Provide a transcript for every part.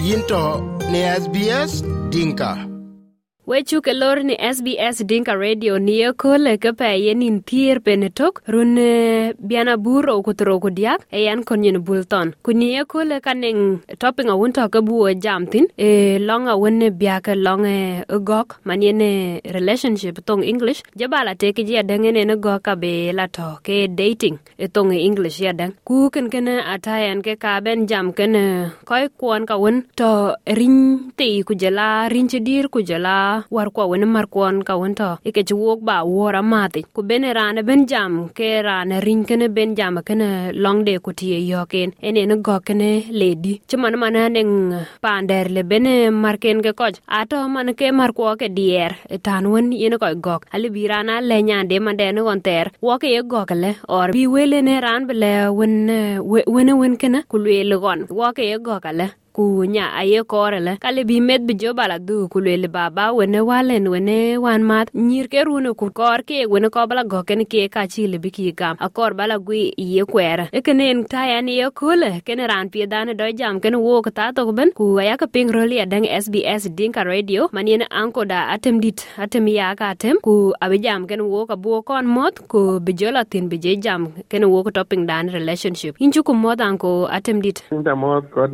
yinto ne SBS Dinka. We chuke lor ni SBS Dinka Radio ni ye kole ke pe ye nin thier pene tok. Run biana buro kutro kudiak e yan bulton. Kuni ye kole kaneng topping a wunto ke buo jamtin e longa wonne biaka long e gok. Maniene relationship tong English. Jabala te ke ya dengene ne goka be ke dating e tong English ya dang ku ken atayan ke ka ben jam ken koy kwon ka to rin te ku jela rin dir war kwa wen mar kwon ka wen to ike chi wok ba wora mati ku bene rane ben jam ke rane rin kene ben jam kene long de ku tie yo ken ene ne go kene ledi chuman mana nen pander le bene mar ken ke koj ato man ke mar kwa ke dier. Tan wen yene ko gok. Ali birana le nyande mande ne gon ter. Wo ke ye gok le or bi wele ne ran bele wen wen wen kene ku le gon. Wo ke ye gok le ku nya aye kore le kale bi met bi joba bala du ku le baba wene walen wene wan mat nyir ke rune ku kor ke wene ko bala go ken ke ka chi le bi ki gam. Akor bala gui ye kwere. E kenen ta ya ni ye kule. Ken ran pi dan do jam. Ken wo ka ta to ben. Ku aya ka ping ro le dang SBS dinka radio. Manien anko da atem dit atem ya ka atem. Ku abi jam. Ken wo ka bu kon mot. Ku bi jo la tin bi je jam. Ken wo ka topping dan relationship. Inju ku modan anko atem dit. Ko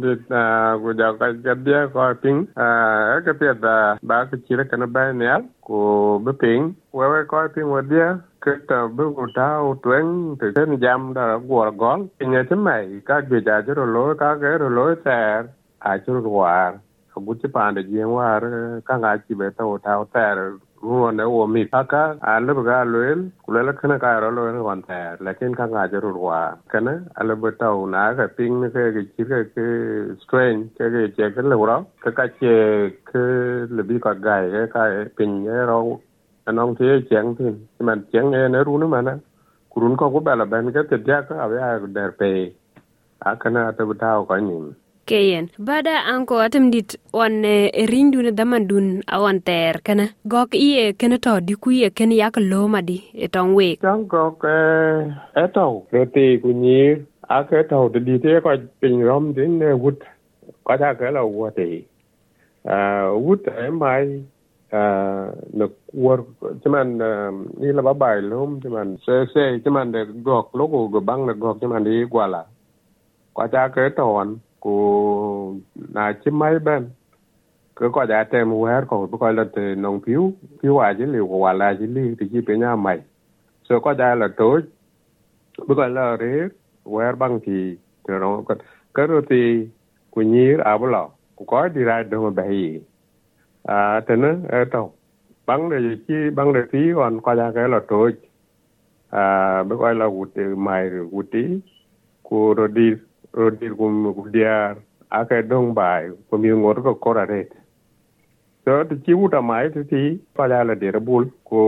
ja ka gadia ko ping a ka pia da ba ka chira kana ba ne ku be ping we we ko ping wa dia ke ta bu ku ta u twen te ten jam da go gol pinye te mai ka ge ja jero lo ka ge ro lo ter a jero war ka bu ti pa de je war ka ga chi be ta u ta ter ruo ne wo mi aka a le ga loel kula la kana ka ro lo wan ta lakin ka ga jero wa kana a le ba na ka ping ke ke chi ke ke strain ke ke che ke le ro ka ka che ke le bi ka ga ke ka ping ye ro anong thế cheng tin man cheng e ne ru ne mana kurun ko ko bala ben ke te ja ka ave a der pe a kana ta ba ta ko ni keyen bada anko atem dit on rindu ne daman dun awan ter kana gok iye kene to di ku ye kene yak lo madi e ton we tong gok eh, e to re ti ku ni a ke to de di te ko pin rom din ne wut. Ko ta ke la wo ti a eh, wut e mai a no wor chaman ni la ba bai lom chaman se se chaman de gok lo ko go bang de gok chaman di gwala ko ta ke to an ku na chi mai ben ko có giá tem wer ko bu ko la te nong piu piu a ji li wa la ji li ti ji pe nya mai so ko da la to bu ko la re wer bang ti te ro ko ka ro ti ku ni a bu lo ku ko di ra do ba bai a te na e to bang de chi bang de ti on ko da cái là to a bu ko la u te mai u ti ku ro di rodir di ku ku aka dong bai ko mi ngor ko kora ret so ti chi uta mai ti ti pa la de bul ko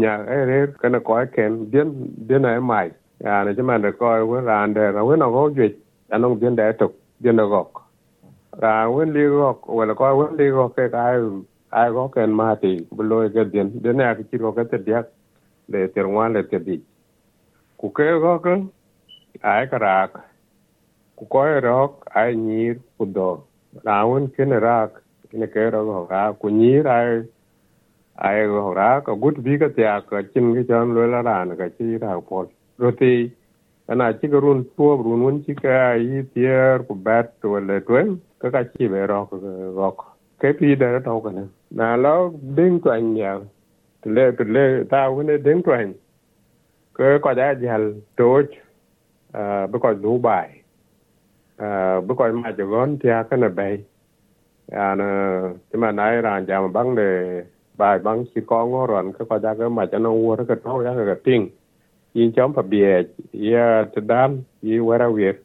nya ere kana ko ken den den ai mai ya na jama de ko we ran de ra we no go jwe anong den de to den de gok ra we li gok we ko we li gok ke ai ai go ken ma ti bu lo ke den den ya ki ro ke te dia le ter wan le te di ku ke go ke ai karak ku koy rok ai nyir ku do rawun kene rak kene ke ro ho ra ku nyir ai ai go ra ko gut bi ka tya ka chin ke chan lo la ran ka chi ra pol. Roti ana chi ko run tu run un chi ka ai tier ku bat to le twen ka ka chi be ro ko rok. Ke pi de to ka na na lo ding twan ya. Le le ta won ding twan an ko da jal to uh, ah, be ko dubai bu koy ma jogon tia kana bay ana tima nai ran jam bang de bai bang si ko ngoron ka ko ja ka ma jano wo ka to ya ka ting yin chom pa bie ya tadam yi wara wir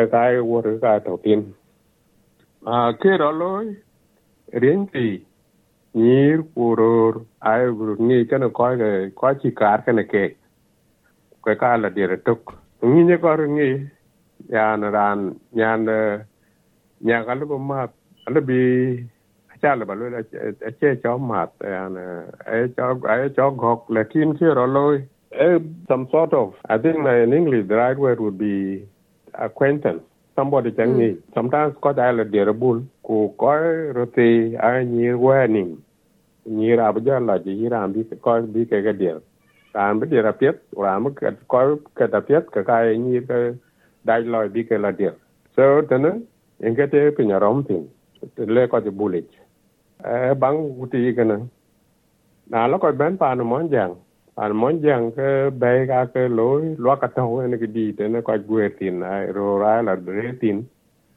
e kai wo ka to tin a ke ro riêng thì ti nyir kuror ai guru ni kana ko ga ko chi kar kana ke ko ka la dire tok ngi ne ko ngi yan ran yan nhà cái lúc mà lúc bị cha là bảo là che cho mặt yan ấy cho ấy cho là kim chưa rồi lôi some sort of I think in English the right word would be acquaintance somebody chang ni sometimes ko da la de bul ku ko roti a ni warning ni ra ba ja la ji ra bi ko bi ke ga de ra bi de ra piet ra ma ka ko ka da piet ka ka ni ka dai loy bi ke la dir so tana en pinya rom tin le ko ti bulich e bang uti kana na lo ko ben pa no mon jang an mon jang ke be ga ke loy lo ka to en ke di te ne ko gwe tin ai ro ra la bre tin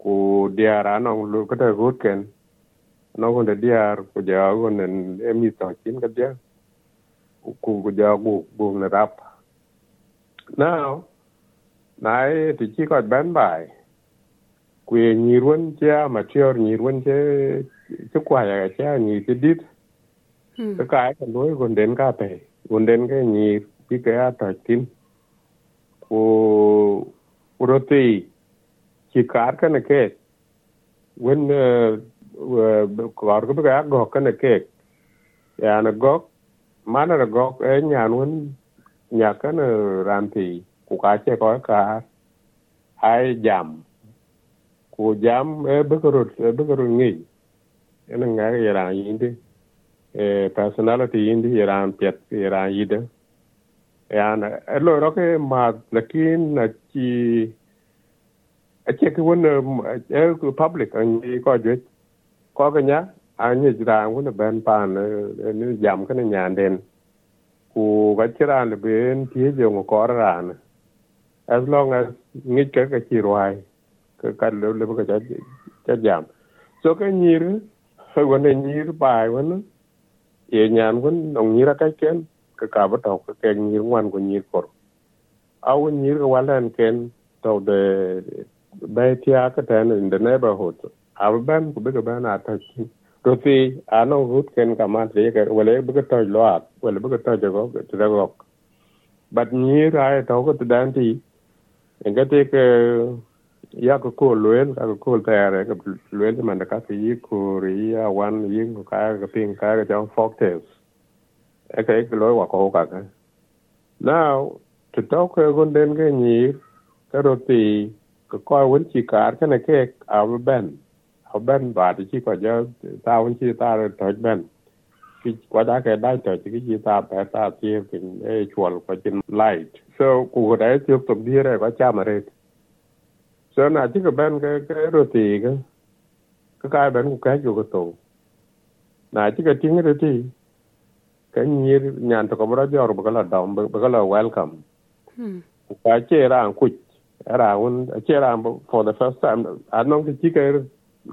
ku dia ra no lu ko te gut ken no ko de dia ku ja ko nen e mi to kin ka dia ku ku ja ku bu na rap now nai ti chi ko ben bai ku ni ruon cha ma tior ni ruon che che kwa ya cha ni ti dit cái cái cái lối gần đến cả tệ gần đến cái nhị bị cái à tài tin đôi tí chỉ cả cái này cái when có cái cái gọc cái này cái ya nó gọc mà nó gọc ấy nhà luôn nhà cái nó làm thì của cả chơi có cả jam ku jam e bước e bước ngi ene cái này yindi cái là gì đi personality indi iran piet iran yide yan elo roke ma lakin na chi ache ke won e public an ko je ko ga nya an ni jira won ben pan ni jam kana nya den ku ga chira le ben tie je ngo ko ran as long as ngi ka ka chi rwai ka ka le le ka cha jam so ka nyir won nyir bai won ye nyam gun nong nyira ka ken ka ka ba to ka ken nyir wan ko nyir kor aw nyir ka walan ken to de be tia ka ten in the neighborhood aw ban ku be ka ban ata to ti ano hut ken ka ma te ka wale be ka to lo at wale be ka to jago to jago but nyir ai to ko dan ti en ka te ka ya ko ko luen, ka ko tare ka luen man ka ti ko ri ya wan yin ko ka ka ping ka ka jang fok tes. E ka ek lo wa ko ka ka. Now to talk ka gon den ge ni ka ro ti ka ko won chi ka ka na ke, a ben. A ben ba ti ko ja, ta won chi ta ro ben ki kwa da ka dai to chi chi ta? Pa ta ti pin e chwal ko chin light. So ku ko dai ti to bi re ko cha ma re so na chỉ có bên cái cái roti cái cái cái bên cũng cái chỗ cái tổ. Na chỉ có tiếng roti cái nhiều nhà tôi có bao giờ rồi bao giờ đom bao giờ welcome. Cái chế ra ăn quýt. Ra un chế ra for the first time. Anh nói cái chỉ cái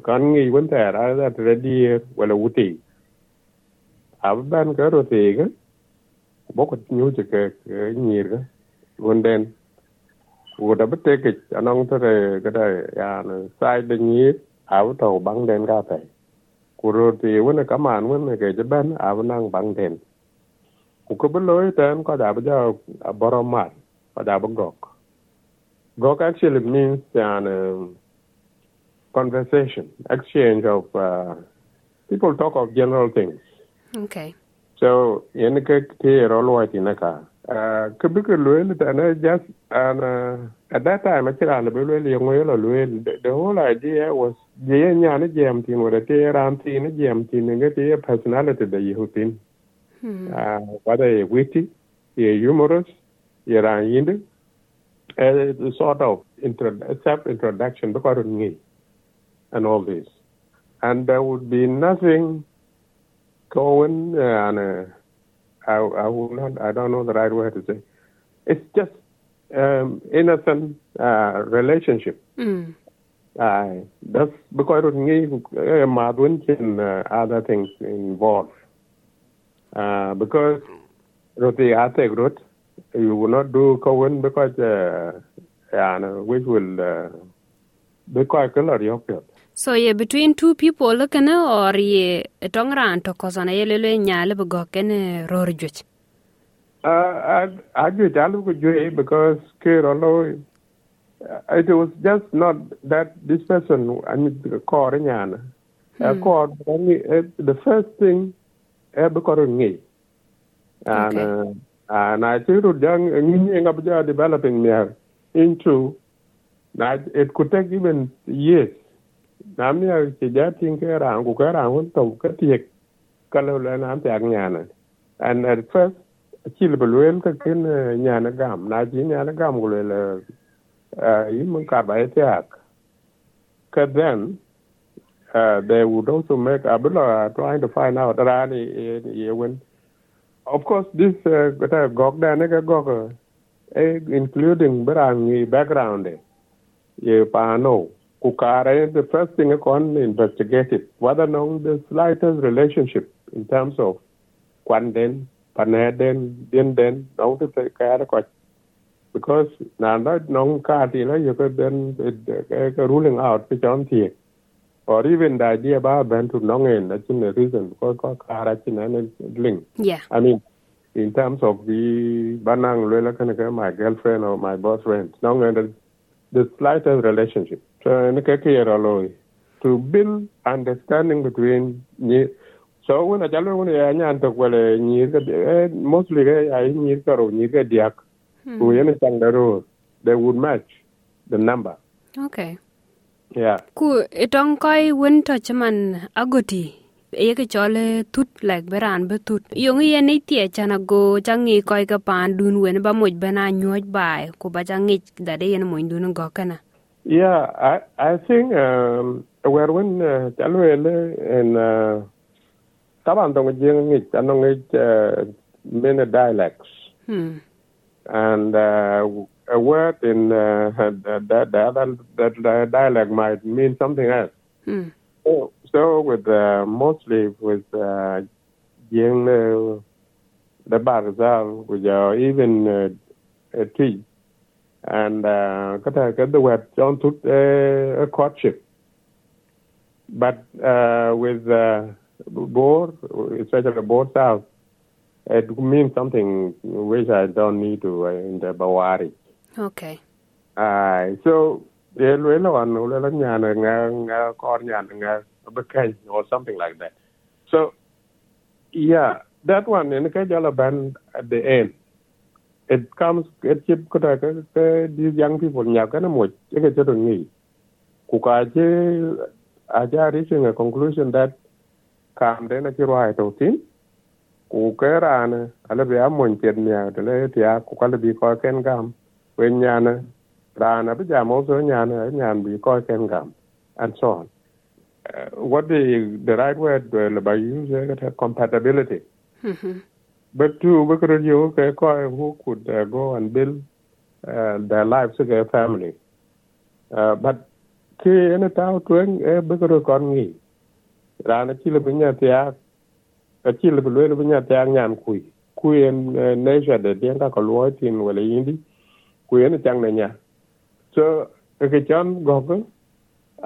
con nghĩ vấn đề ra là ready hoặc là uti à bên cái roti cái bốc cái nhiều chỉ cái cái nhiều cái vấn đề bete ke anong tere kada ya na sai de nyir aw to bang den ka pe kuro ti wona kaman wona ke jaban aw nang bang den ku ko beloy tan ko da ba boromat ko da ba gok gok actually means à, an uh, conversation exchange of uh, people talk of general things. Okay. So yen ke ti ro lo ti na ka ka bi ka luel ta na just and uh, at that time actually an bi luel yung luel luel the whole idea was ye nya na jam tin wa te ram tin na jam tin nga te personality da you tin uh, whether you witty you humorous you ran yinde a sort of intro, self introduction because and all this. And there would be nothing going uh, and uh, I, I will not, I don't know the right word to say. It's just um, innocent uh, relationship. Mm. Uh, that's because of me, uh, other things involved. Uh, because roti ate growth, you will not do Cohen because uh, yeah, which will uh, be quite color yoke. So ye between two people kana or ye tong ran to kosana ye lele nyale bu gokene ror juch. Uh, I I do ko jwe because Kerolo it was just not that this person I mean call nyana. Uh, call the first thing e be ko ngi. And uh, and I think ngabja developing there into Now, it could take even years. Nam ya chỉ giá thiên cái ràng của cái ràng vẫn tổng cái tiệc cái lâu là nam tiệc nhà này. And at first, chỉ là bελuen cái cái nhà gam, na chỉ nhà nó gam của là uh, ý muốn cả bài tiệc. Cái then, uh, they would also make a bit of trying to find out that any when of course this uh, cái gog da cái gog uh, including berang background ye paano kukara the first thing I can investigate it whether no the slightest relationship in terms of kwanden paneden din den no to take care of because now not no ka ti la you could then it, ruling out the chon ti or even the idea about ben to no end that's the reason because ko kara chin and link. Yeah. I mean in terms of the banang lela kana my girlfriend or my boyfriend no end the slightest relationship. So in the to build understanding between ni so when a jalo when ya nyan to kwale ni ka mostly ga ai ni ka ro ni ka diak ku yen sang da ro they would match the number okay yeah ku itong koi win to chaman agoti yeke chole tut like beran be tut yong ye ni tie chana go changi koi ka pan dun wen ba moj bana nyoj bai ko ba changi da de yen mo dun go kana yeah i i think um where when chalwele and uh taban tong jing ngi anong ngi many dialects hmm. And uh, a word in uh, that, that, that, that dialect might mean something else. hmm. So, so with uh, mostly with uh, uh, the Barzal, with uh, even uh, a tree, and uh, cái thời cái the word John took uh, a courtship, but uh, with uh, board, especially board south, it means something which I don't need to uh, in the Bawari. okay Uh, so yeah, well, on well, nhà này nghe nghe con nhà này nghe became or something like that. So yeah, that one in cái đó là band at the end. It comes it chip ko ta ka these young people nhà cái mo một ke cái ni ku ka je a ja reaching a conclusion that kam đến cái rồi đầu tiên. Cụ cái ra nè, ala be am muốn chen nya de le tia ku ka le bi ko ken gam. When nhà nè, rana bi so nya na nya bi ko ken gam and so on uh, what the the right word uh, by use uh, compatibility mm-hmm but two we could you okay ko who could uh, go and build uh, their lives as a family. Uh, but ke ene taw twen e bekere kon ngi rana chile binya tia ka chile le le binya tia nyan kui kui en nature de den ka ko lo tin wala yindi kui ene chang na nya So ke chan gọt á,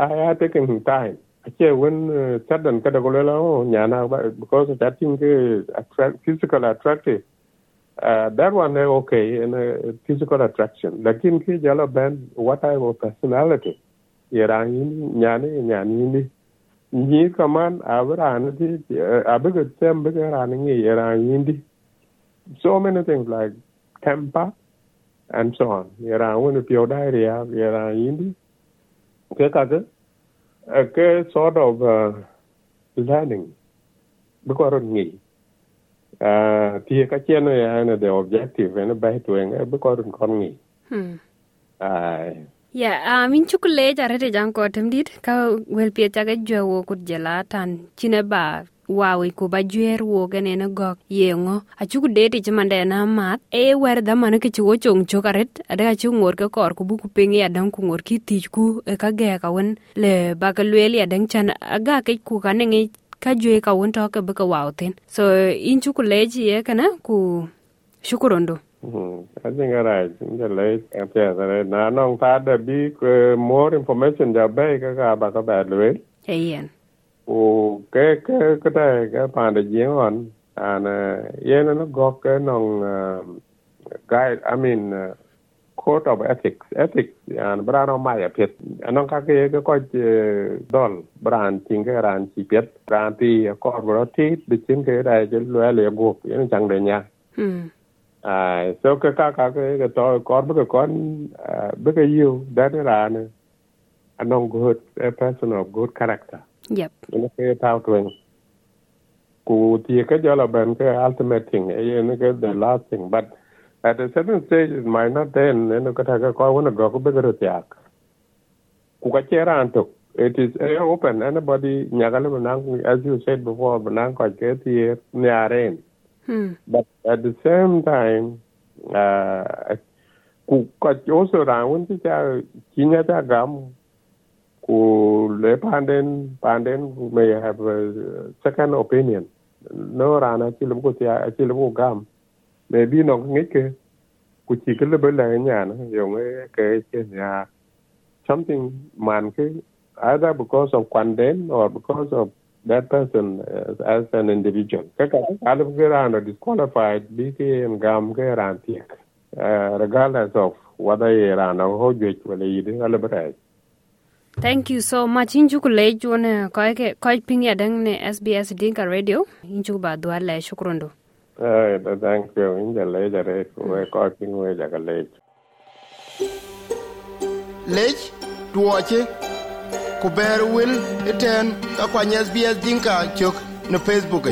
ai ai taking time. Ache when chadan kada ko lela nhà nào ba because that thing is attract physical attractive. Uh, that one is okay in a uh, physical attraction. Lakin ki jala ben what type of personality. Yera ini nyani nyani ini. Ni kaman abra anati abiga tem biga rani yera ini. So many things like temper and so on. Yera when pure diarrhea, yera indi. Cái cả cái cái sort of uh, learning. Because of nghỉ. Uh, thì cái chuyện này là the objective nó bay tuổi ngay because of con nghỉ. hmm Ai. ya a min chukule jare de jang ko temdit ka wel pie taga jwo ko jela tan chine ba wawi ko ba jwer wo gane na gok. Yengo a chuku de ti chimande na mat e wer da man ke chong chokaret ada chu ngor ke kor ku bu ku pingi ya dang ku ngor ki ti ku e ka ge ka wen. Le ba ka lweli ya dang chan aga ke ku ka ne ngi ka jwe ka to ke ba ka so in chukule ji e kana ku shukurondo Mm, I think all right. The late after na nong ta da bi uh, more information ja bay ka ka ba ka O ke ke ke ta ka pa da jing on and uh, yen no go ke nong guide I mean uh, code of ethics ethics and bra no ma ya pet anong ka ke ke ko dol bran ting ke ran chi pet ran ti ko ro ti de chin ke da je lwe le go yen chang de nya hmm ai so ka ka ka ka to kor bu ka kon bu ka you that ran a non good a person of good character yep. Ina ke tao twen ku ti ka jo la ben ultimate thing. E the last thing. But at a certain stage it might not then ne ka ta ka ko wona go ko be ka tiak ku ka chera antok it is open. Anybody nyagale as you said before manang ko ke ti ne aren hmm. But at the same time uh ku ka also ra won ti cha kinya ta gam ku le panden panden may have a second opinion no rana ci lu ko ti ci lu gam maybe no ngi ke ku ci ke le be la nya yo nge ke ci nya something man ke either because of kwanden or because of that person as, as an individual. Kaka alu ke rana disqualified bi ke gam ke ran tiek. Uh, regardless of whether ye rana ho jwech wala yidi alabrai. Thank you so much. Inju ku lej wona ko ke ko ping ya dang ne SBS Dinka Radio. Inju ba dua le shukrondo. Uh, thank you. Inja leja re we ko king we jaga lej. lec tuoche ku ber wil iten ka kwany SBS Dinka cök no Facebook